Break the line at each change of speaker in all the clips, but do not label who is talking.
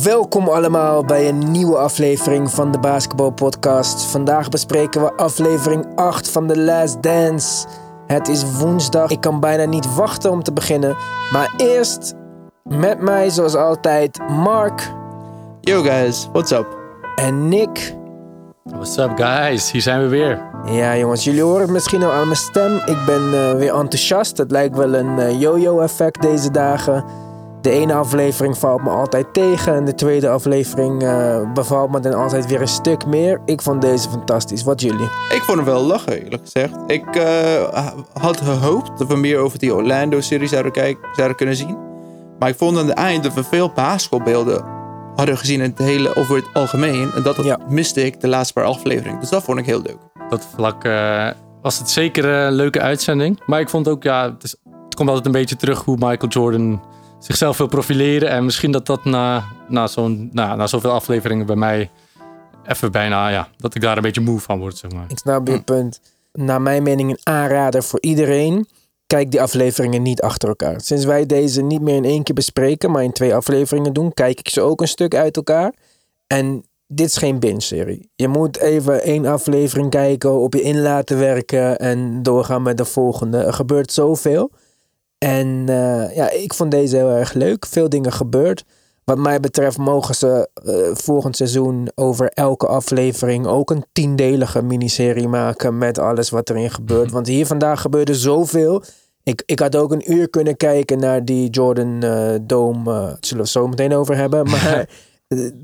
Welkom allemaal bij een nieuwe aflevering van de Basketball Podcast. Vandaag bespreken we aflevering 8 van The Last Dance. Het is woensdag. Ik kan bijna niet wachten om te beginnen. Maar eerst met mij, zoals altijd, Mark
Yo guys, what's up?
en Nick.
What's up guys, hier zijn we weer.
Ja, jongens, jullie horen het misschien al aan mijn stem. Ik ben eh, weer enthousiast. Het lijkt wel een eh, yo-yo-effect deze dagen. De ene aflevering valt me altijd tegen en de tweede aflevering eh, bevalt me dan altijd weer een stuk meer. Ik vond deze fantastisch. Wat jullie?
Ik vond hem wel lachen, eerlijk gezegd. Ik eh, had gehoopt dat we meer over die Orlando-serie zouden, kijken, zouden kunnen zien. Maar ik vond aan het eind dat we veel basketbalbeelden hadden gezien in het hele, over het algemeen. En dat, dat
Ja.
miste ik de laatste paar afleveringen. Dus dat vond ik heel leuk.
Op dat vlak eh, was het zeker een leuke uitzending. Maar ik vond ook, ja, het, is, het komt altijd een beetje terug hoe Michael Jordan zichzelf wil profileren. En misschien dat dat na, na, zo'n, na, na zoveel afleveringen bij mij even bijna, ja, dat ik daar een beetje moe van word, zeg maar.
Ik snap je punt. Naar mijn mening een aanrader voor iedereen. Kijk die afleveringen niet achter elkaar. Sinds wij deze niet meer in één keer bespreken, maar in twee afleveringen doen, kijk ik ze ook een stuk uit elkaar. En dit is geen binge-serie. Je moet even één aflevering kijken, op je in laten werken en doorgaan met de volgende. Er gebeurt zoveel. En eh, ja, ik vond deze heel erg leuk. Veel dingen gebeurd. Wat mij betreft mogen ze eh, volgend seizoen over elke aflevering ook een tiendelige miniserie maken met alles wat erin gebeurt. Want hier vandaag gebeurde zoveel. Ik, ik had ook een uur kunnen kijken naar die Jordan eh Dome. daar zullen we het zo meteen over hebben. Maar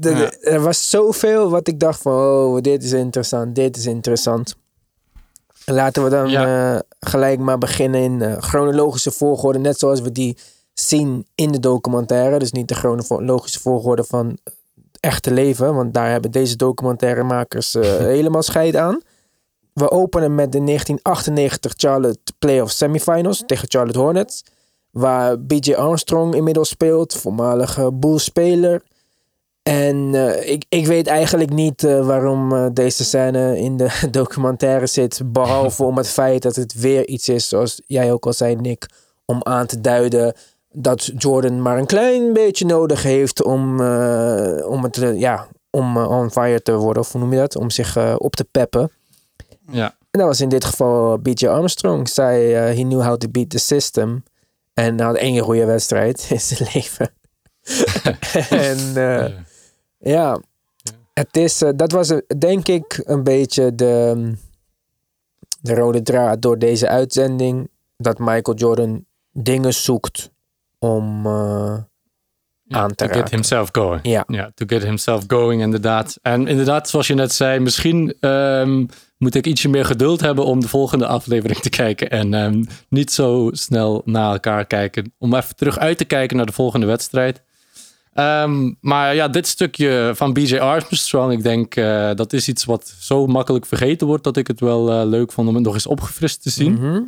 Ja.
er was zoveel wat ik dacht van, oh, dit is interessant, dit is interessant. Laten we dan
Ja.
eh, gelijk maar beginnen in eh, chronologische volgorde. Net zoals we die zien in de documentaire. Dus niet de chronologische volgorde van het echte leven. Want daar hebben deze documentairemakers eh, helemaal scheid aan. We openen met de 1998 Charlotte Playoff Semifinals tegen Charlotte Hornets. Waar BJ Armstrong inmiddels speelt, voormalige Bulls-speler. En eh, ik, ik weet eigenlijk niet eh, waarom eh, deze scène in de documentaire zit. Behalve om het feit dat het weer iets is, zoals jij ook al zei, Nick. Om aan te duiden dat Jordan maar een klein beetje nodig heeft om, om, het, ja, om on fire te worden. Of hoe noem je dat? Om zich op te peppen.
Ja,
En dat was in dit geval BJ Armstrong. Zei, eh, he knew how to beat the system. En had één goede wedstrijd in zijn leven. en ja, het is, eh, dat was eh, denk ik een beetje de, de rode draad door deze uitzending. Dat Michael Jordan dingen zoekt om eh, aan te
to get himself going.
Ja.
Ja, to get himself going, inderdaad. En inderdaad, zoals je net zei, misschien ehm, moet ik ietsje meer geduld hebben om de volgende aflevering te kijken. En ehm, niet zo snel naar elkaar kijken. Om even terug uit te kijken naar de volgende wedstrijd. Ehm, maar ja, dit stukje van BJ Armstrong, ik denk eh, dat is iets wat zo makkelijk vergeten wordt dat ik het wel eh, leuk vond om het nog eens opgefrist te zien.
Mhm.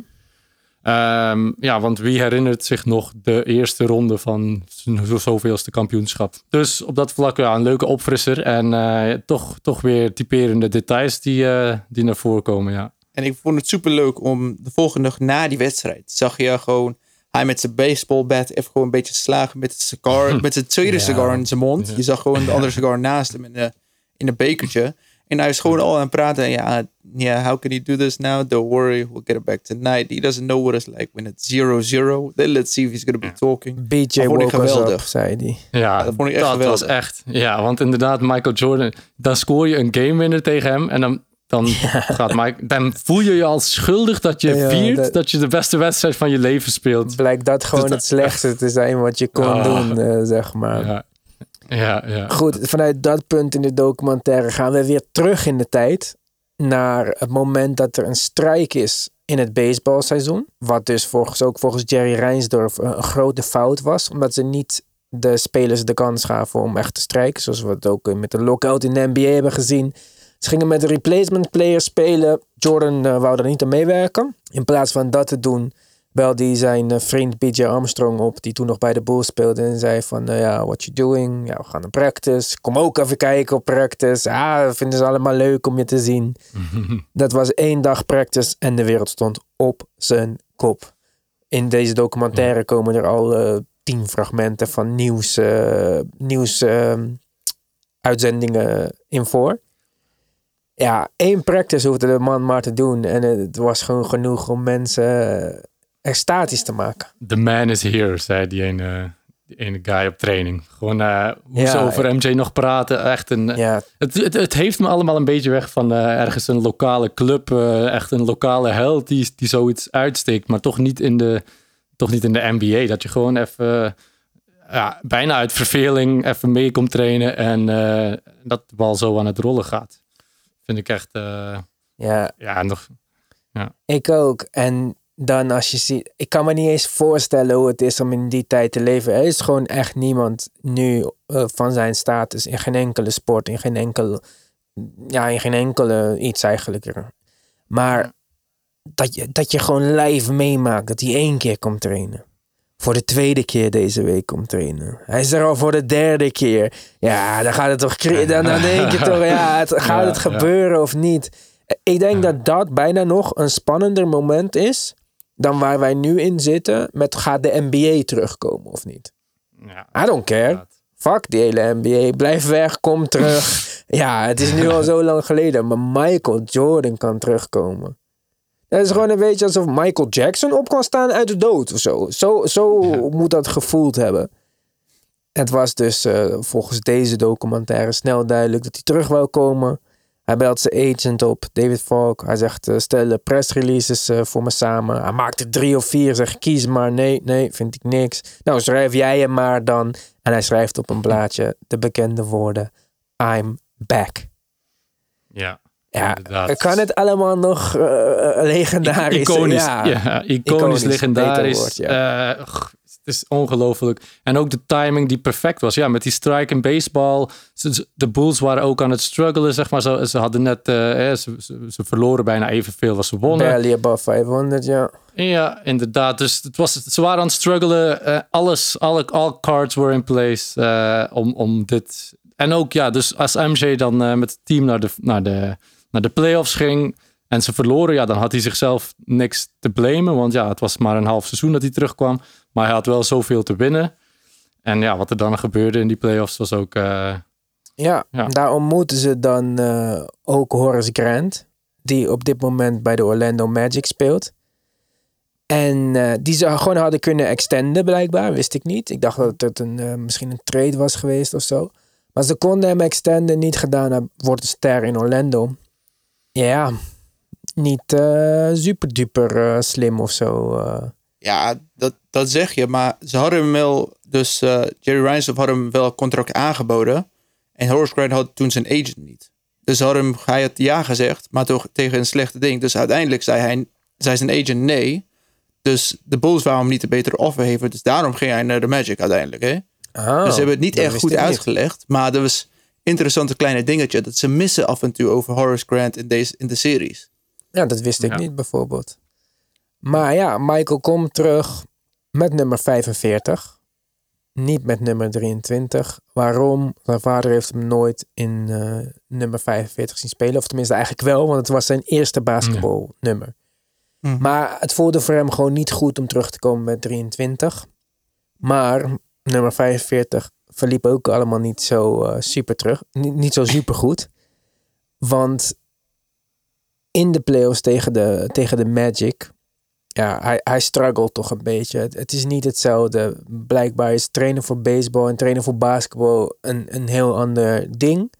Ehm, ja, want wie herinnert zich nog de eerste ronde van zo- zoveelste kampioenschap? Dus op dat vlak ja, een leuke opfrisser. En eh, toch, toch weer typerende details die, eh, die naar voren komen. Ja.
En ik vond het super leuk om de volgende dag na die wedstrijd zag je gewoon hij met zijn baseballbat even gewoon een beetje slagen met het cigar, met zijn tweede
Ja.
cigar in zijn mond. Je zag gewoon de andere cigar naast hem in, de, in een bekertje. En hij is gewoon al aan het praten. Ja, yeah, how can he do this now? Don't worry, we'll get it back tonight. He doesn't know what it's like when it's 0-0. Then let's see if he's gonna be talking.
BJ
Dat vond ik
woke up,
geweldig.
zei hij.
Ja,
dat vond ik echt
dat
geweldig.
was echt. Ja, want inderdaad, Michael Jordan, dan scoor je een game winner tegen hem. En dan, dan, gaat Mike, dan voel je je als schuldig dat je
Ja,
viert
dat-
dat... je de beste wedstrijd van je leven speelt.
Blijkt dat gewoon
dat-
het slechtste te zijn wat je kon
Ah.
doen, eh, zeg maar.
Ja, ja, ja.
Goed, vanuit dat punt in de documentaire gaan we weer terug in de tijd. Naar het moment dat er een strijk is in het baseballseizoen. Wat dus volgens, ook volgens Jerry Reinsdorf een, een grote fout was. Omdat ze niet de spelers de kans gaven om echt te strijken. Zoals we het ook met de lockout in de NBA hebben gezien. Ze gingen met de replacement players spelen. Jordan eh, wou er niet aan meewerken. In plaats van dat te doen, belde hij zijn eh, vriend BJ Armstrong op, die toen nog bij de Bulls speelde. En zei van, nou ja, what you doing? Ja, we gaan naar practice. Kom ook even kijken op practice. Ah, vinden ze allemaal leuk om je te zien. dat was één dag practice en de wereld stond op zijn kop. In deze documentaire komen er al eh, tien fragmenten van nieuws, eh, nieuws ehm, uitzendingen in voor. Ja, één practice hoefde de man maar te doen. En het was gewoon genoeg om mensen eh, extatisch te maken.
The man is here, zei die ene, die ene guy op training. Gewoon eh, hoe
Ja,
ze over MJ nog praten. Echt een,
Ja,
het, het, het heeft me allemaal een beetje weg van eh, ergens een lokale club. eh, echt een lokale held die, die zoiets uitsteekt. Maar toch niet in de, toch niet in de NBA. Dat je gewoon even, eh, ja, bijna uit verveling even mee komt trainen. En eh, dat de bal zo aan het rollen gaat. Vind ik echt, eh,
ja,
ja, nog...
ik ook. En dan als je ziet, ik kan me niet eens voorstellen hoe het is om in die tijd te leven. Er is gewoon echt niemand nu eh, van zijn status in geen enkele sport, in geen enkele, ja, in geen enkele iets eigenlijk. Maar dat je, dat je gewoon live meemaakt dat hij één keer komt trainen. Voor de tweede keer deze week komt trainen. Hij is er al voor de derde keer. Ja, dan gaat het toch. Dan, dan denk je toch, ja, het, gaat
Ja,
het
ja.
gebeuren of niet? Ik denk dat dat bijna nog een spannender moment is. dan waar wij nu in zitten. met gaat de NBA terugkomen of niet?
Ja,
I don't care.
inderdaad.
Fuck die hele NBA. Blijf weg, kom terug. ja, het is nu al zo lang geleden. Maar Michael Jordan kan terugkomen. Dat is gewoon een beetje alsof Michael Jackson op kan staan uit de dood of zo. Zo, zo
Ja.
moet dat gevoeld hebben. Het was dus eh, volgens deze documentaire snel duidelijk dat hij terug wil komen. Hij belt zijn agent op, David Falk. Hij zegt, eh, stel pressreleases eh voor me samen. Hij maakt er drie of vier, zegt kies maar. Nee, nee, vind ik niks. Nou, schrijf jij hem maar dan. En hij schrijft op een blaadje de bekende woorden. I'm back.
Ja,
Ja,
inderdaad.
kan het allemaal nog eh, eh, legendarisch?
Iconisch,
ja.
ja. iconisch,
Iconisch,
legendarisch.
woord,
Eh, g- het is ongelooflijk. En ook de timing die perfect was. Ja, met die strike in baseball. De Bulls waren ook aan het struggelen, zeg maar. Ze, ze hadden net, eh, eh, ze, ze, ze verloren bijna evenveel als ze wonnen.
Barely above 500, ja.
Ja, inderdaad. Dus het was, ze waren aan het struggelen. Eh, alles, alle all cards were in place eh, om, om dit. En ook, ja, dus als MJ dan eh, met het team naar de, naar, de, naar de playoffs ging en ze verloren, ja, dan had hij zichzelf niks te blamen. Want ja, het was maar een half seizoen dat hij terugkwam. Maar hij had wel zoveel te winnen. En ja, wat er dan gebeurde in die playoffs was ook. eh,
Ja,
Ja.
daar ontmoeten ze dan eh, ook Horace Grant, die op dit moment bij de Orlando Magic speelt. En eh, die ze gewoon hadden kunnen extenden, blijkbaar, wist ik niet. Ik dacht dat het een, misschien een trade was geweest of zo. Maar ze konden hem extenden, niet gedaan. Hij wordt een ster in Orlando. Ja, niet eh super duper eh, slim of zo. eh.
Ja, dat, dat zeg je. Maar ze hadden hem wel... Dus Jerry Reinsdorf had hem wel contract aangeboden. En Horace Grant had toen zijn agent niet. Dus ze hadden hem, hij had ja gezegd, maar toch tegen een slechte ding. Dus uiteindelijk zei, hij, zei zijn agent nee. Dus de Bulls wou hem niet een betere offer. Dus daarom ging hij naar de Magic uiteindelijk. Hè?
Ah,
dus ze hebben het niet echt goed
niet.
uitgelegd. Maar dat was interessante kleine dingetje. Dat ze missen af en toe over Horace Grant in, deze, in de series.
Ja, dat wist ik
Ja.
niet bijvoorbeeld. Maar ja, Michael komt terug met nummer 45. Niet met nummer 23. Waarom? Zijn vader heeft hem nooit in eh, nummer 45 zien spelen. Of tenminste eigenlijk wel, want het was zijn eerste basketbalnummer.
Mhm.
Maar het voelde voor hem gewoon niet goed om terug te komen met 23. Maar nummer 45 verliep ook allemaal niet zo eh, super terug. Niet, niet zo super goed. Want in de playoffs tegen de, tegen de Magic. Ja, hij, hij struggelt toch een beetje. Het, is niet hetzelfde. Blijkbaar is trainen voor baseball en trainen voor basketbal een, een heel ander ding.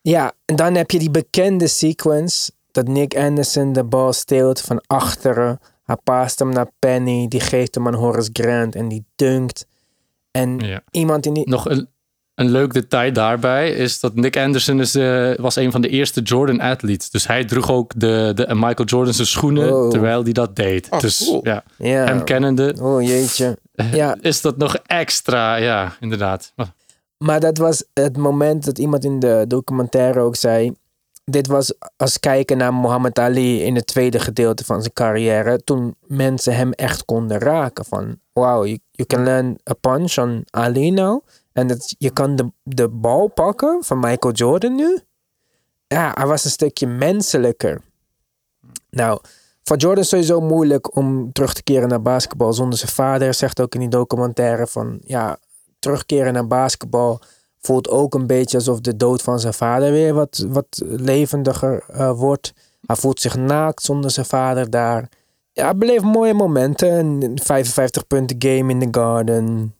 Ja, en dan heb je die bekende sequence dat Nick Anderson de bal steelt van achteren. Hij paast hem naar Penny, die geeft hem aan Horace Grant en die dunkt. En
ja.
iemand in die...
Nog een, een leuk detail daarbij is dat Nick Anderson is, eh, was een van de eerste Jordan-athletes. Dus hij droeg ook de, de Michael Jordan's schoenen
Wow.
terwijl hij dat deed.
Oh,
dus
cool.
ja,
Ja.
hem kennende
Oh jeetje. Ja,
is dat nog extra, ja, inderdaad.
Maar dat was het moment dat iemand in de documentaire ook zei. Dit was als kijken naar Muhammad Ali in het tweede gedeelte van zijn carrière. Toen mensen hem echt konden raken. Van wow, you, can learn a punch on Ali now. En je kan de, de bal pakken van Michael Jordan nu. Ja, hij was een stukje menselijker. Nou, Voor Jordan is het sowieso moeilijk om terug te keren naar basketbal zonder zijn vader. Zegt ook in die documentaire van ja, terugkeren naar basketbal voelt ook een beetje alsof de dood van zijn vader weer wat, wat levendiger eh, wordt. Hij voelt zich naakt zonder zijn vader daar. Ja, hij beleeft mooie momenten. Een 55 punten game in the garden.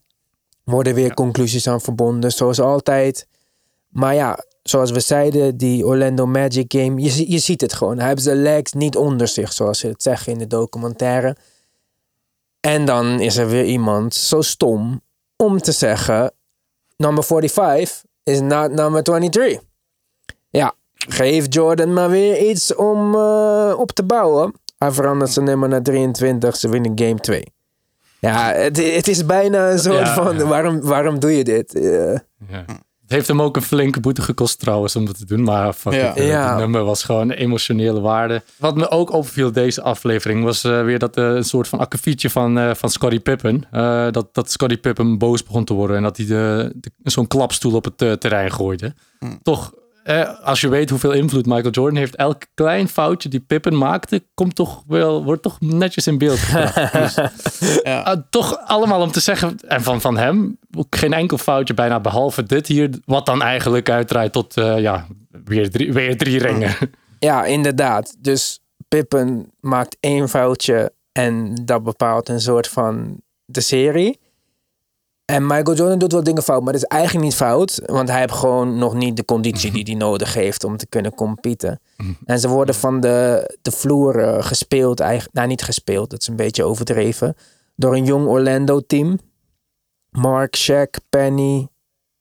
Worden weer conclusies aan verbonden, zoals altijd. Maar ja, zoals we zeiden, die Orlando Magic game, je, je ziet het gewoon. Hij heeft zijn legs niet onder zich, zoals ze het zeggen in de documentaire. En dan is er weer iemand zo stom om te zeggen: number 45 is not number 23. Ja, geef Jordan maar weer iets om eh, op te bouwen. Hij verandert zijn nummer naar 23, ze winnen game 2. Ja, het, het is bijna een soort
Ja,
van:
ja.
Waarom, waarom doe je dit? Eh,
Ja. Het heeft hem ook een flinke boete gekost trouwens om dat te doen. Maar fuck
Ja.
eh,
Ja.
het nummer was gewoon emotionele waarde. Wat me ook opviel deze aflevering was eh, weer dat eh, een soort van akkefietje van, eh van Scottie Pippen. Eh, dat, dat Scottie Pippen boos begon te worden en dat hij de, de- zo'n klapstoel op het terrein gooide. Toch, eh, als je weet hoeveel invloed Michael Jordan heeft, elk klein foutje die Pippen maakte, komt toch wel, wordt toch netjes in beeld gebracht. Dus
Ja.
Ah, toch allemaal om te zeggen, en van, van hem, ook geen enkel foutje bijna, behalve dit hier, wat dan eigenlijk uitdraait tot, eh, ja, weer drie, weer drie ringen.
Ja, inderdaad. Dus Pippen maakt één foutje en dat bepaalt een soort van de serie. En Michael Jordan doet wel dingen fout, maar dat is eigenlijk niet fout. Want hij heeft gewoon nog niet de conditie die hij nodig heeft om te kunnen competen. En ze worden van de, de vloer eh, gespeeld, eigenlijk, nou niet gespeeld, dat is een beetje overdreven. Door een jong Orlando team. Mark, Shaq, Penny,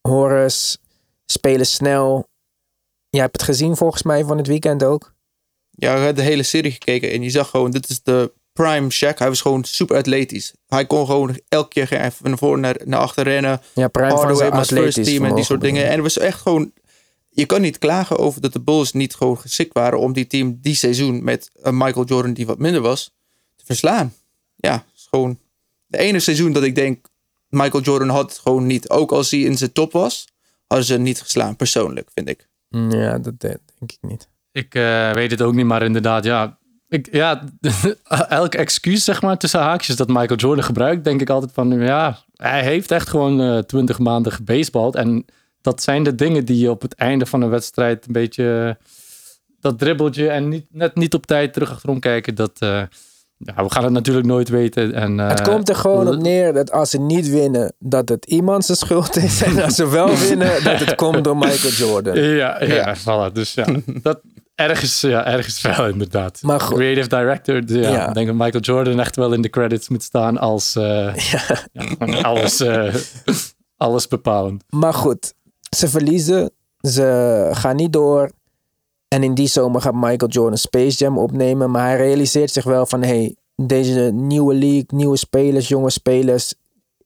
Horace spelen snel. Jij hebt het gezien volgens mij van het weekend ook.
Ja, ik had de hele serie gekeken en je zag gewoon, dit is de prime Shaq. Hij was gewoon super atletisch. Hij kon gewoon elke keer gaan even naar voren naar, naar achter rennen.
Ja, prime van
Hardaway was first
atletisch
team en die soort dingen. En het was echt gewoon, je kan niet klagen over dat de Bulls niet gewoon geschikt waren om die team die seizoen met een Michael Jordan die wat minder was, te verslaan. Ja, het is gewoon de ene seizoen dat ik denk, Michael Jordan had het gewoon niet. Ook als hij in zijn top was, hadden ze niet geslaan, persoonlijk, vind ik.
ik. Ja, dat eh, denk ik niet.
Ik eh, weet het ook niet, maar inderdaad, ja. Ik, ja, elk excuus, zeg maar, tussen haakjes dat Michael Jordan gebruikt, denk ik altijd van, ja, hij heeft echt gewoon twintig maanden gebasebald. En dat zijn de dingen die je op het einde van een wedstrijd een beetje, dat dribbeltje en niet, net niet op tijd terug achterom kijken, dat, eh, ja, we gaan het natuurlijk nooit weten. En, eh,
het komt er gewoon op neer dat als ze niet winnen, dat het iemand zijn schuld is. En als ze wel winnen, dat het komt door Michael Jordan.
Ja, ja, voilà. Dus ja, dat ergens, ja, ergens wel inderdaad.
Maar goed.
Creative director, dus ja,
Ja.
ik denk dat Michael Jordan echt wel in de credits moet staan als eh, ja, alles, eh, alles bepalend.
Maar goed, ze verliezen. Ze gaan niet door. En in die zomer gaat Michael Jordan Space Jam opnemen. Maar hij realiseert zich wel van... Hey, deze nieuwe league, nieuwe spelers, jonge spelers.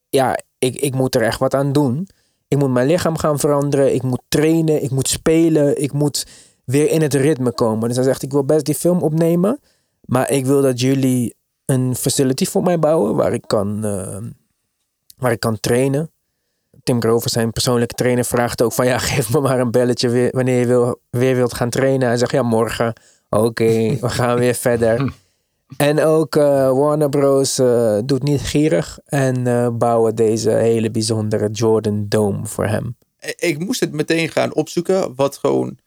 Ja, ik, ik moet er echt wat aan doen. Ik moet mijn lichaam gaan veranderen. Ik moet trainen. Ik moet spelen. Ik moet weer in het ritme komen. Dus hij zegt, ik wil best die film opnemen. Maar ik wil dat jullie een facility voor mij bouwen. Waar ik kan, eh, waar ik kan trainen. Tim Grover, zijn persoonlijke trainer, vraagt ook van ja, geef me maar een belletje weer, wanneer je wil, weer wilt gaan trainen. Hij zegt ja, morgen. Oké, we gaan weer verder. En ook eh, Warner Bros. eh, doet niet gierig en eh, bouwen deze hele bijzondere Jordan Dome voor hem.
ik moest het meteen gaan opzoeken. Wat gewoon.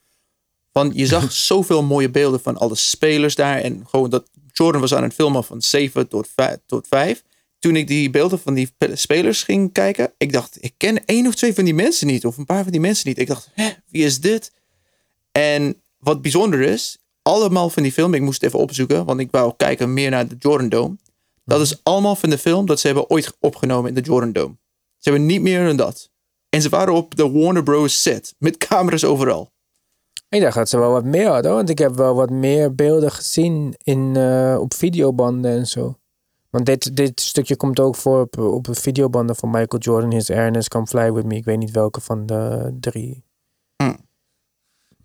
Van, je zag zoveel mooie beelden van alle spelers daar. En gewoon dat Jordan was aan het filmen van 7 tot 5. Tot 5. Toen ik die beelden van die pe- spelers ging kijken. Ik dacht, ik ken één of twee van die mensen niet. Of een paar van die mensen niet. Ik dacht, hè, wie is dit? En wat bijzonder is. Allemaal van die film. Ik moest het even opzoeken. Want ik wou kijken meer naar de Jordan Dome. Dat is allemaal van de film dat ze hebben ooit opgenomen in de Jordan Dome. Ze hebben niet meer dan dat. En ze waren op de Warner Bros. set. Met camera's overal.
Ik dacht dat ze wel wat meer hadden, want ik heb wel wat meer beelden gezien in, eh, op videobanden en zo. Want dit, dit stukje komt ook voor op, op de videobanden van Michael Jordan, His Ernest, Come Fly With Me. Ik weet niet welke van de drie.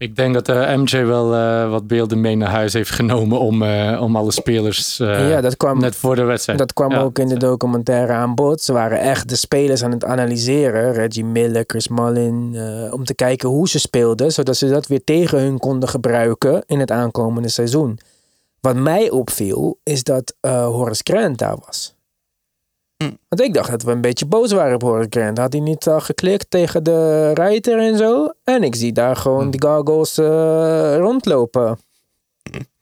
Ik denk dat eh, MJ wel eh, wat beelden mee naar huis heeft genomen om, eh, om alle spelers
ja, dat kwam,
net voor de wedstrijd.
dat kwam
Ja.
ook in de documentaire aan bod. Ze waren echt de spelers aan het analyseren. Reggie Miller, Chris Mullin. om te kijken hoe ze speelden. Zodat ze dat weer tegen hun konden gebruiken in het aankomende seizoen. Wat mij opviel, is dat Horace Grant daar was.
Hm.
Want ik dacht dat we een beetje boos waren op Horace Grant. Had hij niet al geklikt tegen de rijter en zo? En ik zie daar gewoon
Hm.
die goggles eh, rondlopen.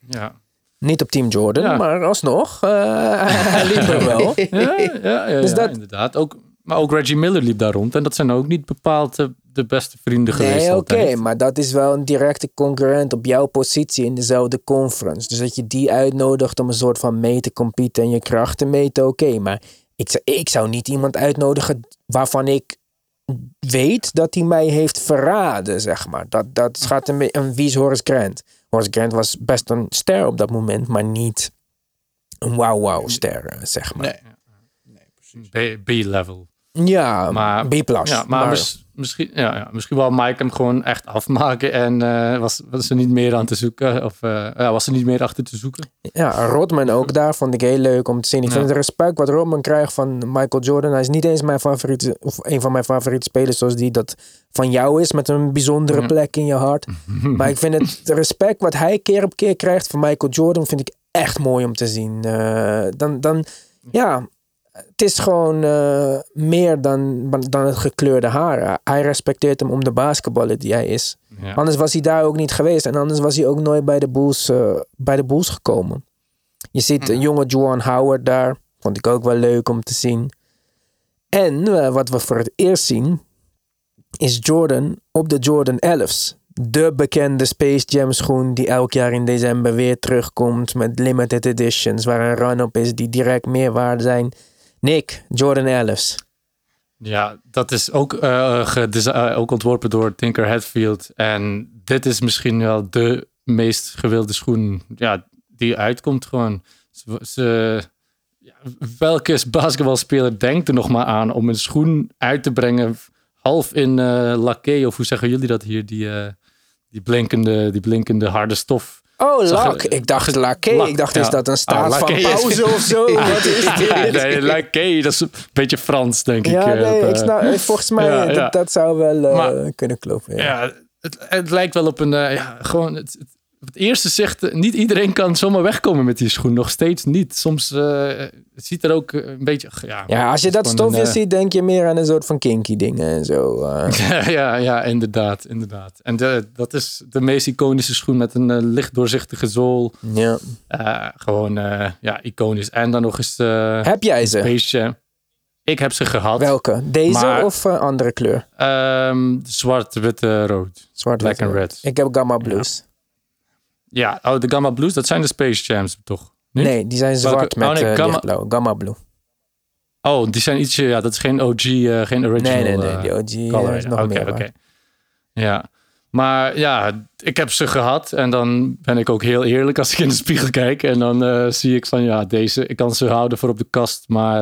Ja.
Niet op Team Jordan,
Ja.
maar alsnog. eh hij liep er wel.
Ja, ja, ja,
Dus dat-
inderdaad. Ook, maar ook Reggie Miller liep daar rond. En dat zijn ook niet bepaald de, beste vrienden geweest
Nee, oké, maar dat is wel een directe concurrent op jouw positie in dezelfde conference. Dus dat je die uitnodigt om een soort van mee te competen en je krachten meten, oké. maar ik zou, ik zou niet iemand uitnodigen waarvan ik weet dat hij mij heeft verraden, zeg maar. Dat, dat gaat een beetje... En wie is Horace Grant? Horace Grant was best een ster op dat moment, maar niet een wauw-wauw ster, eh, zeg maar.
Nee. Nee, precies.
B- B-level.
Ja,
Maar-
B+.
Ja, maar, mis- misschien, ja, ja, misschien wou Mike hem gewoon echt afmaken. En eh, was, was er niet meer aan te zoeken. Of eh, ja, was er niet meer achter te zoeken.
Ja, Rodman ook daar vond ik heel leuk om te zien. Ik
Ja.
vind het respect wat Rodman krijgt van Michael Jordan. Hij is niet eens mijn favoriete, of een van mijn favoriete spelers zoals die dat van jou is, met een bijzondere plek in je hart. maar ik vind het respect wat hij keer op keer krijgt van Michael Jordan, vind ik echt mooi om te zien. Eh, dan, dan, ja, het is gewoon eh, meer dan, dan het gekleurde haar. Hij respecteert hem om de basketballer die hij is.
Ja.
Anders was hij daar ook niet geweest. En anders was hij ook nooit bij de Bulls, eh, bij de Bulls gekomen. Je ziet een jonge Juwan Howard daar. Vond ik ook wel leuk om te zien. En eh, wat we voor het eerst zien... is Jordan op de Jordan 11's. De bekende Space Jam schoen die elk jaar in december weer terugkomt... met limited editions waar een run op is die direct meer waard zijn. Nick, Jordan 11's.
Ja, dat is ook, eh, eh, ook ontworpen door Tinker Hatfield. En dit is misschien wel de meest gewilde schoen ja, die uitkomt gewoon. Ze, ja, welke basketbalspeler denkt er nog maar aan om een schoen uit te brengen half in eh lacqué, of hoe zeggen jullie dat hier? Die, die, blinkende, die blinkende harde stof.
Oh, lak. Ik dacht lake.
Lak,
Ik dacht,
ja.
is dat een staat
Ah,
van
lacqué is-
pauze of zo? Wat is dit?
nee, lacqué, dat is een beetje Frans, denk ik.
Ja,
eh,
nee, ik
eh,
snap, eh, volgens mij, dat, dat zou wel
Maar-
kunnen kloppen. Ja.
Het, het lijkt wel op een. ja, gewoon het, het, eerste zicht. eh, Niet iedereen kan zomaar wegkomen met die schoen. Nog steeds niet. Soms eh, het ziet er ook eh, een beetje. Ja,
Ja, als je dat stofje ziet, denk je meer aan een soort van kinky dingen en zo.
ja, ja, inderdaad. inderdaad. En de, dat is de meest iconische schoen met een eh, licht doorzichtige zool.
ja.
Gewoon, ja, iconisch. En dan nog eens
Heb jij ze?
Jam. Ik heb ze gehad.
Welke? Deze
Maar-
of andere kleur?
Ehm, zwart, wit, rood.
Zwart,
Black
wit,
and red.
Ik heb Gamma Blues.
Ja, oh, de Gamma Blues, dat zijn de Space Jams, toch? Niet?
Nee, die zijn
Welke?
zwart met
Oh, nee,
eh,
Gamma-
lichtblauw. Gamma Blue.
Oh, die zijn ietsje, ja, dat is geen OG, eh, geen original.
Nee, nee, nee.
eh,
Die OG
color.
is nog meer
oké.
waard.
Ja, maar ja, ik heb ze gehad en dan ben ik ook heel eerlijk als ik in de spiegel kijk. En dan zie ik van, ja, deze, ik kan ze houden voor op de kast, maar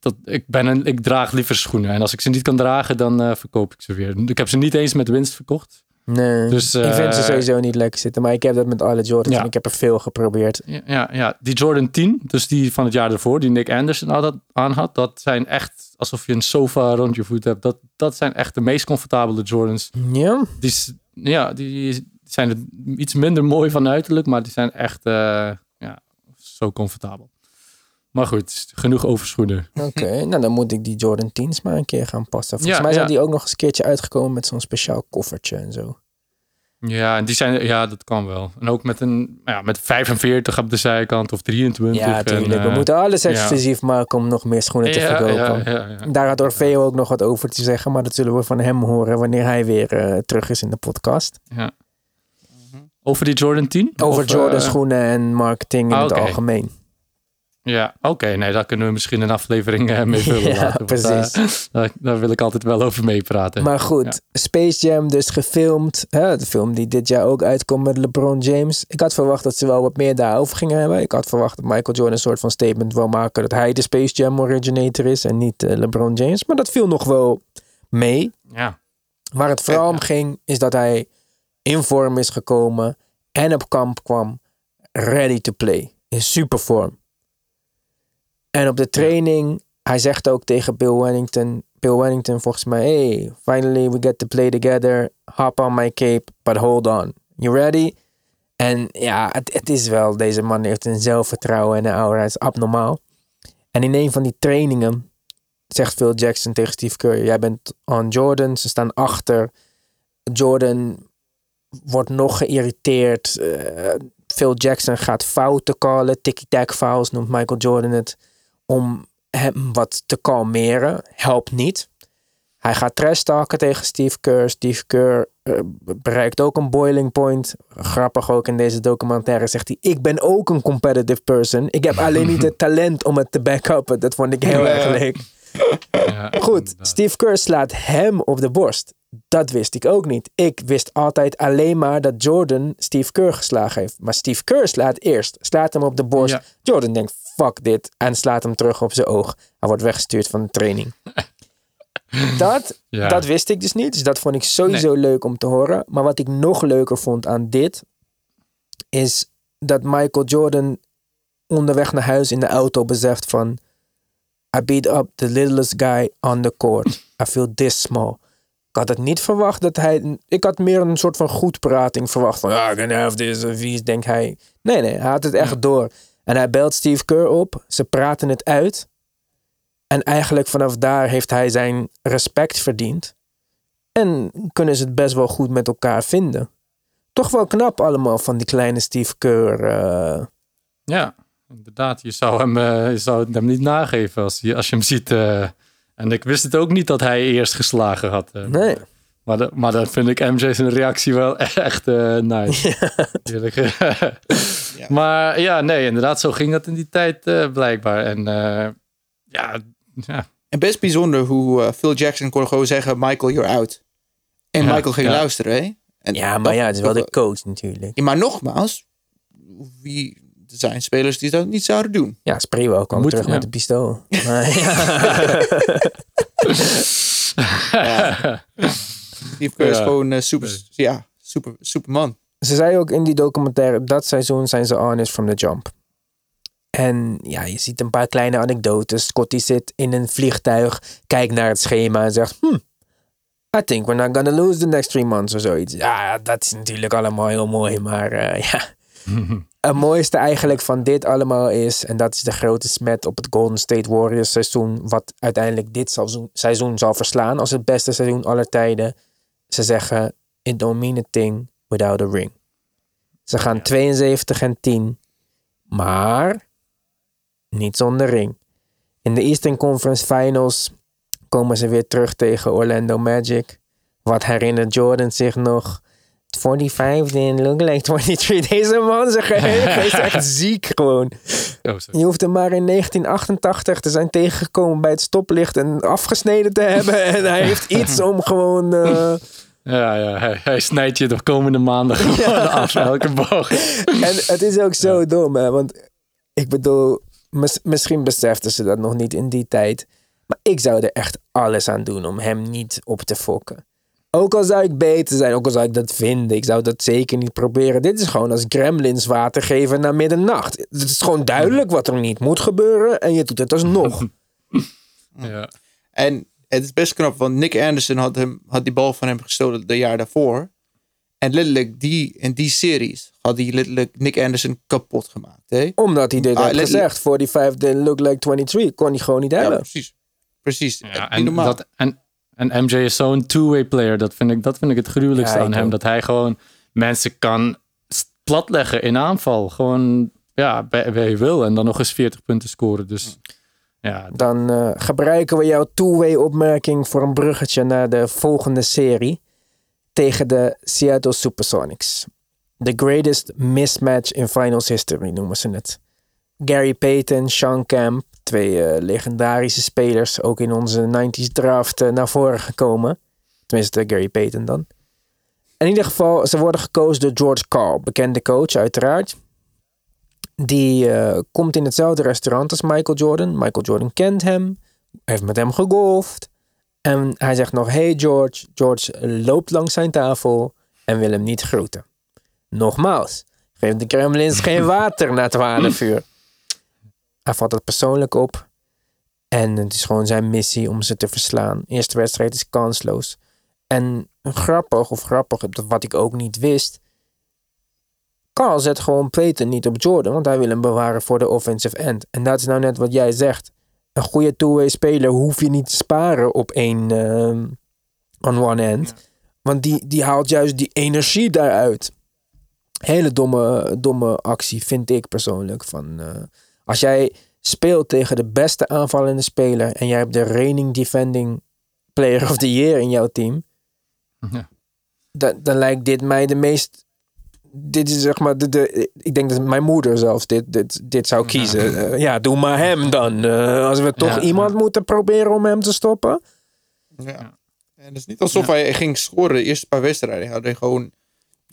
dat, ik, ben een, ik draag liever schoenen. En als ik ze niet kan dragen, dan verkoop ik ze weer. Ik heb ze niet eens met winst verkocht.
Nee,
Dus,
ik vind ze
eh,
sowieso niet lekker zitten. Maar ik heb dat met alle Jordans
Ja.
en ik heb er veel geprobeerd.
Ja, ja, ja, die Jordan 10, dus die van het jaar ervoor, die Nick Anderson had, aan had, dat zijn echt alsof je een sofa rond je voet hebt. Dat, dat zijn echt de meest comfortabele Jordans.
Ja?
Die, ja, die zijn er iets minder mooi van uiterlijk, maar die zijn echt eh, ja, zo comfortabel. Maar goed, genoeg over schoenen.
Oké, nou dan moet ik die Jordan 10's maar een keer gaan passen. Volgens
Ja,
mij zijn
ja.
die ook nog eens een keertje uitgekomen met zo'n speciaal koffertje en zo.
Ja, en die zijn, ja, dat kan wel. En ook met een ja, met 45 op de zijkant of 23.
Ja,
en,
tuurlijk. We
eh,
moeten alles
ja.
exclusief maken om nog meer schoenen te
ja,
verkopen.
ja, ja, ja.
Daar had Orfeo ook nog wat over te zeggen, maar dat zullen we van hem horen wanneer hij weer eh, terug is in de podcast.
Ja. Over die Jordan 10?
Over
Of,
Jordan
eh,
schoenen en marketing in
ah,
het algemeen.
Ja, oké. nee, daar kunnen we misschien een aflevering eh, mee vullen.
Ja,
later, want,
precies.
eh, daar, daar wil ik altijd wel over meepraten.
Maar goed,
Ja.
Space Jam dus gefilmd. Hè, de film die dit jaar ook uitkomt met LeBron James. Ik had verwacht dat ze wel wat meer daarover gingen hebben. Ik had verwacht dat Michael Jordan een soort van statement wil maken dat hij de Space Jam originator is en niet eh, LeBron James. Maar dat viel nog wel mee.
Ja,
Waar het vooral om ging, is dat hij in vorm is gekomen en op kamp kwam, ready to play. In supervorm. En op de training, hij zegt ook tegen Bill Wennington, Bill Wennington volgens mij, hey, finally we get to play together, hop on my cape, but hold on. You ready? En ja, het, het is wel, deze man heeft een zelfvertrouwen en een aura, het is abnormaal. En in een van die trainingen zegt Phil Jackson tegen Steve Kerr, jij bent on Jordan, ze staan achter. Jordan wordt nog geïrriteerd. Eh, Phil Jackson gaat fouten callen, ticky-tack fouls noemt Michael Jordan het, om hem wat te kalmeren. Helpt niet. Hij gaat trash talken tegen Steve Kerr. Steve Kerr eh, bereikt ook een boiling point. Grappig ook in deze documentaire zegt hij: Ik ben ook een competitive person. Ik heb alleen niet het talent om het te back-uppen. Dat vond ik heel erg leuk.
Ja,
Goed,
inderdaad.
Steve Kerr slaat hem op de borst. Dat wist ik ook niet. Ik wist altijd alleen maar dat Jordan Steve Kerr geslagen heeft. Maar Steve Kerr slaat eerst. Slaat hem op de borst.
Ja.
Jordan denkt, fuck dit. En slaat hem terug op zijn oog. Hij wordt weggestuurd van de training. dat,
Ja.
dat wist ik dus niet. Dus dat vond ik sowieso leuk om te horen. Maar wat ik nog leuker vond aan dit... is dat Michael Jordan onderweg naar huis in de auto beseft van... I beat up the littlest guy on the court. I feel this small. Ik had het niet verwacht dat hij... Ik had meer een soort van goedprating verwacht. Van, ja, I can have this. Of wie denkt hij... Nee, nee, hij had het echt door. En hij belt Steve Kerr op. Ze praten het uit. En eigenlijk vanaf daar heeft hij zijn respect verdiend. En kunnen ze het best wel goed met elkaar vinden. Toch wel knap allemaal van die kleine Steve Kerr. eh.
Ja, inderdaad. Je zou hem, eh, je zou hem niet nageven als je, als je hem ziet. eh. En ik wist het ook niet dat hij eerst geslagen had. eh.
nee.
Maar, dat- maar dan vind ik MJ's reactie wel echt eh, nice. Eerlijk. Maar ja, nee, inderdaad, zo ging dat in die tijd eh, blijkbaar. En eh, ja, ja,
En best bijzonder hoe Phil Jackson kon gewoon zeggen: Michael, you're out. En
Ja,
Michael ging
ja.
luisteren, hè? En
Ja, maar
dat-
ja, het is wel de coach natuurlijk.
Ja, maar nogmaals, wie, zijn spelers die dat niet zouden doen.
Ja, Spreewell kwam
Moet-
terug
ja.
met een pistool. Maar, ja.
Steve Kerr is gewoon eh, super, ja, super, superman.
Ze zei ook in die documentaire, dat seizoen zijn ze honest from the jump. En ja, je ziet een paar kleine anekdotes. Scotty zit in een vliegtuig, kijkt naar het schema en zegt... Hmm, I think we're not gonna lose the next three months of zoiets. Ja, dat is natuurlijk allemaal heel mooi, maar eh, ja... Het mooiste eigenlijk van dit allemaal is, en dat is de grote smet op het Golden State Warriors seizoen, wat uiteindelijk dit seizoen, seizoen zal verslaan als het beste seizoen aller tijden. Ze zeggen, it don't mean a thing without a ring. Ze gaan 72 en 10, maar niet zonder ring. In de Eastern Conference Finals komen ze weer terug tegen Orlando Magic. Wat herinnert Jordan zich nog? 45 didn't look like 23. Deze man, zijn geheugen is echt ziek gewoon.
oh.
Je hoeft hem maar in 1988 te zijn tegengekomen bij het stoplicht en afgesneden te hebben. En hij heeft iets om gewoon... eh,
ja, ja hij, hij snijdt je de komende maanden gewoon af elke boog.
En het is ook zo dom, hè? Want ik bedoel, mis- misschien beseften ze dat nog niet in die tijd. Maar ik zou er echt alles aan doen om hem niet op te fokken. Ook al zou ik beter zijn, ook al zou ik dat vinden, ik zou dat zeker niet proberen. Dit is gewoon als gremlins water geven na middernacht. Het is gewoon duidelijk wat er niet moet gebeuren en je doet het alsnog.
Ja.
En het is best knap, want Nick Anderson had, hem, had die bal van hem gestolen de jaar daarvoor. En letterlijk die, in die series had hij letterlijk Nick Anderson kapot gemaakt. Hè?
Omdat hij dit
Ah,
had gezegd. 45 didn't look like 23. Kon hij gewoon niet
Ja,
hebben.
precies. Precies.
Ja, en,
normaal.
dat, en, en MJ is zo'n two-way player. Dat vind, ik, dat vind ik het gruwelijkste
Ja,
aan hem.
ook.
Dat hij gewoon mensen kan platleggen in aanval. Gewoon ja, bij, wil. En dan nog eens 40 punten scoren. Dus ja,
Dan eh, gebruiken we jouw two-way opmerking voor een bruggetje naar de volgende serie. Tegen de Seattle Supersonics. The greatest mismatch in finals history noemen ze het. Gary Payton, Sean Kemp, twee eh, legendarische spelers, ook in onze 90s draft eh, naar voren gekomen. Tenminste, Gary Payton dan. In ieder geval, ze worden gekozen door George Carl, bekende coach uiteraard. Die eh, komt in hetzelfde restaurant als Michael Jordan. Michael Jordan kent hem, heeft met hem gegolfd. En hij zegt nog, hey George. George loopt langs zijn tafel en wil hem niet groeten. Nogmaals, geef de Kremlins geen water na 12 uur. Hij vat het persoonlijk op. En het is gewoon zijn missie om ze te verslaan. Eerste wedstrijd is kansloos. En grappig, of grappig, wat ik ook niet wist. Carl zet gewoon Peyton niet op Jordan, want hij wil hem bewaren voor de offensive end. En dat is nou net wat jij zegt. Een goede two-way speler hoef je niet te sparen op één ehm, on one end. Want die, die haalt juist die energie daaruit. Hele domme, domme actie, vind ik persoonlijk. Van, eh, als jij speelt tegen de beste aanvallende speler en jij hebt de reigning defending player of the year in jouw team,
Ja.
dan, dan lijkt dit mij de meest. Dit is zeg maar, de, de, ik denk dat mijn moeder zelfs dit, dit, dit zou kiezen. Eh, ja, doe maar hem dan. Eh, als we toch
Ja,
iemand moeten proberen om hem te stoppen.
Ja. En het is niet alsof hij ging scoren de eerste paar wedstrijden. Hij had hij gewoon...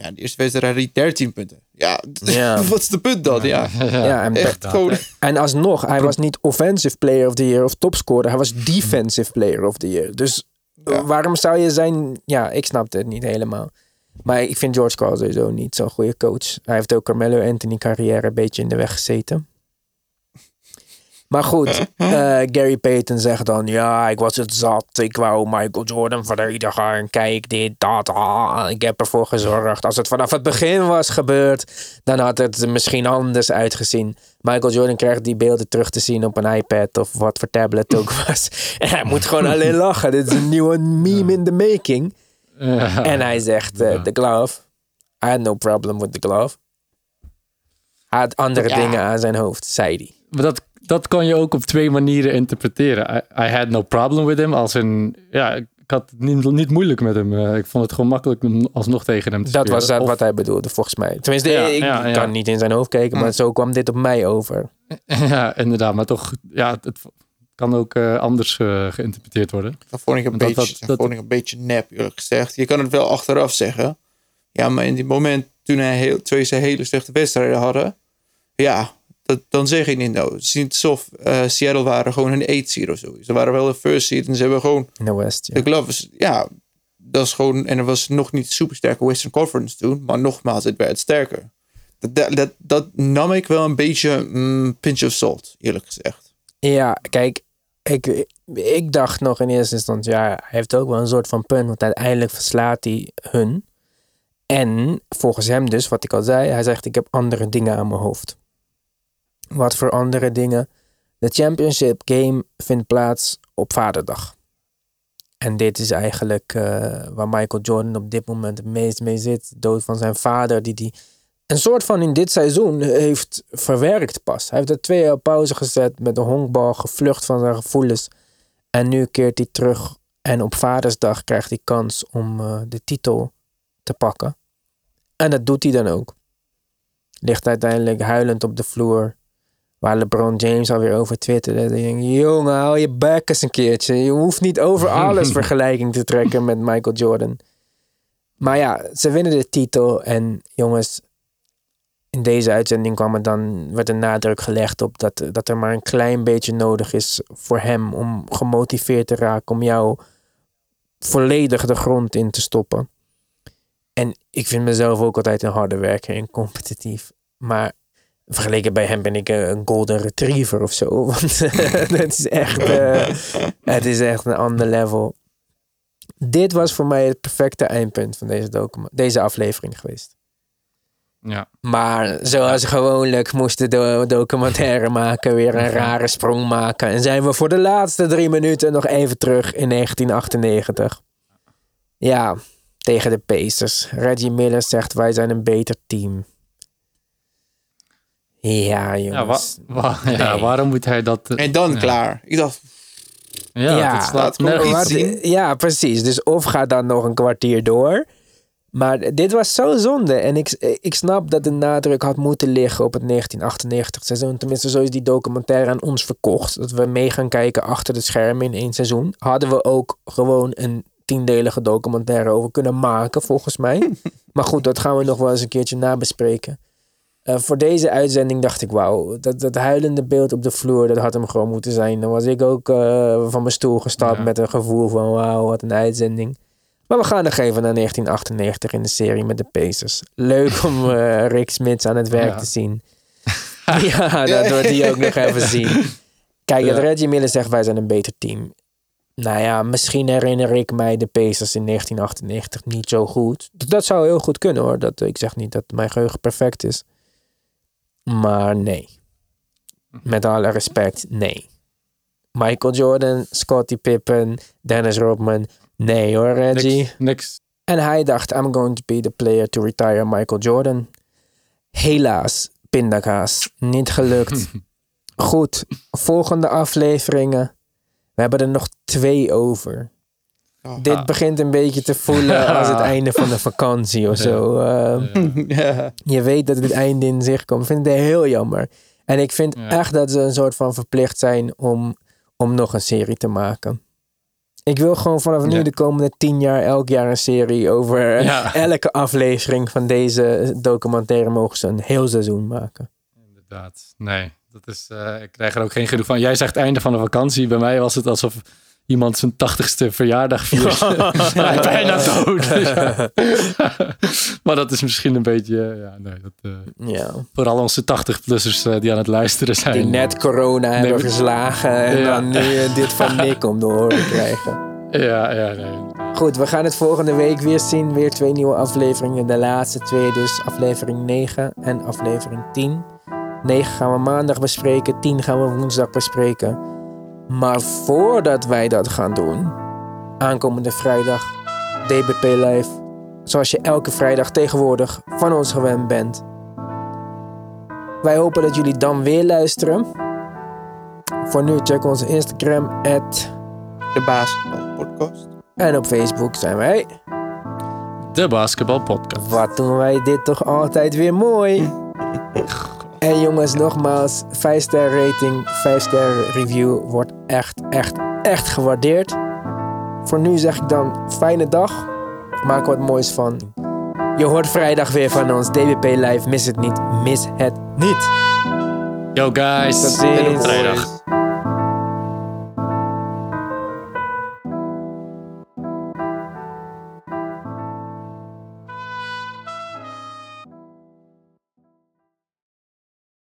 Ja, de eerste wedstrijd had hij 13 punten. Ja,
Ja.
wat is de punt dan? Ja,
Ja, en,
echt gewoon...
en alsnog, hij was niet offensive player of the year of topscorer. Hij was defensive player of the year. Dus
Ja.
waarom zou je zijn... Ja, ik snapte het niet helemaal. Maar ik vind George Carl sowieso niet zo'n goede coach. Hij heeft ook Carmelo Anthony carrière een beetje in de weg gezeten. Maar goed, eh, Gary Payton zegt dan... Ja, ik was het zat. Ik wou Michael Jordan verdedigen. En kijk dit, dat. ah, ik heb ervoor gezorgd. Als het vanaf het begin was gebeurd... dan had het er misschien anders uitgezien. Michael Jordan krijgt die beelden terug te zien op een iPad... of wat voor tablet ook was. En hij moet gewoon alleen lachen. Dit is een nieuwe meme in the making. En hij zegt, eh, the glove. I had no problem with the glove. Hij had andere
Ja.
dingen aan zijn hoofd, zei hij.
Maar dat, dat kan je ook op twee manieren interpreteren. I, I had no problem with him. Als een, ja, ik had het niet, niet moeilijk met hem. Eh, ik vond het gewoon makkelijk om alsnog tegen hem te
Dat
spelen.
was dat
Of-
wat hij bedoelde, volgens mij. Tenminste,
Ja,
ik
ja, ja.
kan niet in zijn hoofd kijken, maar zo kwam dit op mij over.
Ja, inderdaad. Maar toch, ja, het kan ook eh, anders eh, geïnterpreteerd worden.
Dat vond ik een, beetje,
dat-
dat
dat-
vond ik een beetje nep, eerlijk gezegd. Je kan het wel achteraf zeggen. Ja, maar in die moment toen hij heel, twee zijn hele slechte wedstrijden hadden. Ja, dat, dan zeg je niet nou. Het is niet alsof eh, Seattle waren gewoon een 8 seed of zo. Ze waren wel een first seed en ze hebben gewoon...
In de West, ja.
De Gloves, ja, dat is gewoon... En er was nog niet super sterke Western Conference toen. Maar nogmaals, het werd sterker. Dat, dat, dat, dat nam ik wel een beetje mm, pinch of salt, eerlijk gezegd.
Ja, kijk, ik, ik dacht nog in eerste instantie, ja, hij heeft ook wel een soort van punt, want uiteindelijk verslaat hij hun. En volgens hem dus, wat ik al zei, hij zegt, ik heb andere dingen aan mijn hoofd. Wat voor andere dingen? De championship game vindt plaats op vaderdag. En dit is eigenlijk eh, waar Michael Jordan op dit moment het meest mee zit. Dood van zijn vader, die die een soort van in dit seizoen heeft verwerkt pas. Hij heeft er twee jaar pauze gezet met de honkbal, gevlucht van zijn gevoelens. En nu keert hij terug en op Vadersdag krijgt hij kans om eh, de titel te pakken. En dat doet hij dan ook. Ligt uiteindelijk huilend op de vloer. Waar LeBron James alweer over twitterde. Dan denk je, jongen, hou je bek eens een keertje. Je hoeft niet over alles vergelijking te trekken met Michael Jordan. Maar ja, ze winnen de titel. En jongens, in deze uitzending kwam er dan, werd de nadruk gelegd op dat, dat er maar een klein beetje nodig is voor hem om gemotiveerd te raken, om jou volledig de grond in te stoppen. En ik vind mezelf ook altijd een harde werker en competitief. Maar vergeleken bij hem ben ik een een golden retriever of zo. Want het is echt, eh, het is echt een ander level. Dit was voor mij het perfecte eindpunt van deze, document, deze aflevering geweest.
Ja.
Maar zoals gewoonlijk moest de documentaire maken weer een rare sprong maken. En zijn we voor de laatste drie minuten nog even terug in 1998. Ja, tegen de Pacers. Reggie Miller zegt wij zijn een beter team. Ja,
Ja, wa-
jongens.
ja, waarom moet hij dat... eh,
En dan
ja.
klaar. Ik dacht,
Ja,
Ja,
het slaat nergens
ja, precies. Dus of gaat dan nog een kwartier door. Maar dit was zo zonde. En ik, ik snap dat de nadruk had moeten liggen op het 1998 seizoen. Tenminste, zo is die documentaire aan ons verkocht. Dat we mee gaan kijken achter de schermen in één seizoen. Hadden we ook gewoon een tiendelige documentaire over kunnen maken, volgens mij. maar goed, dat gaan we nog wel eens een keertje nabespreken. Eh, voor deze uitzending dacht ik, wauw, dat, dat huilende beeld op de vloer, dat had hem gewoon moeten zijn. Dan was ik ook eh, van mijn stoel gestapt
Ja.
met een gevoel van, wauw, wat een uitzending. Maar we gaan nog even naar 1998 in de serie met de Pacers. Leuk om eh, Rick Smits aan het werk
Ja.
te zien. ja, dat wordt hij ook nog even zien. Kijk, dat
Ja.
Reggie Miller zegt, wij zijn een beter team. Nou ja, misschien herinner ik mij de Pacers in 1998 niet zo goed. Dat zou heel goed kunnen hoor. Dat, ik zeg niet dat mijn geheugen perfect is. Maar nee. Met alle respect, nee. Michael Jordan, Scottie Pippen, Dennis Rodman. Nee hoor, Reggie.
Niks, niks.
En hij dacht, I'm going to be the player to retire Michael Jordan. Helaas, pindakaas, niet gelukt. Goed, volgende afleveringen. We hebben er nog twee over.
Oh,
Dit begint een beetje te voelen als het einde van de vakantie of zo. Ehm,
ja.
je weet dat het einde in zicht komt. Ik vind het heel jammer. En ik vind
Ja.
echt dat ze een soort van verplicht zijn om, om nog een serie te maken. Ik wil gewoon vanaf nu
Ja.
de komende tien jaar elk jaar een serie over
Ja.
elke aflevering van deze documentaire mogen ze een heel seizoen maken.
Inderdaad. Nee, dat is, eh, ik krijg er ook geen genoeg van. Jij zegt einde van de vakantie. Bij mij was het alsof iemand zijn tachtigste verjaardag viert. Hij bijna dood. Maar dat is misschien een beetje... eh, ja, nee, dat, eh,
Ja.
voor al onze 80-plussers eh, die aan het luisteren zijn.
Die net corona hebben verslagen en
Ja.
dan nu dit van Nick om de oren krijgen.
Ja, ja, nee.
Goed, we gaan het volgende week weer zien. Weer twee nieuwe afleveringen. De laatste twee dus. Aflevering 9 en aflevering 10. 9 gaan we maandag bespreken. 10 gaan we woensdag bespreken. Maar voordat wij dat gaan doen... Aankomende vrijdag. DBP Live. Zoals je elke vrijdag tegenwoordig van ons gewend bent. Wij hopen dat jullie dan weer luisteren. Voor nu check onze Instagram. At,
De basketbal podcast.
en op Facebook zijn wij.
De Basketbal Podcast.
Wat doen wij dit toch altijd weer mooi. En jongens, nogmaals, 5 ster rating, 5 ster review wordt echt, echt, echt gewaardeerd. Voor nu zeg ik dan fijne dag. Maak wat moois van. Je hoort vrijdag weer van ons. DWP Live, mis het niet, mis het niet.
Yo guys.
Tot ziens.
Vrijdag.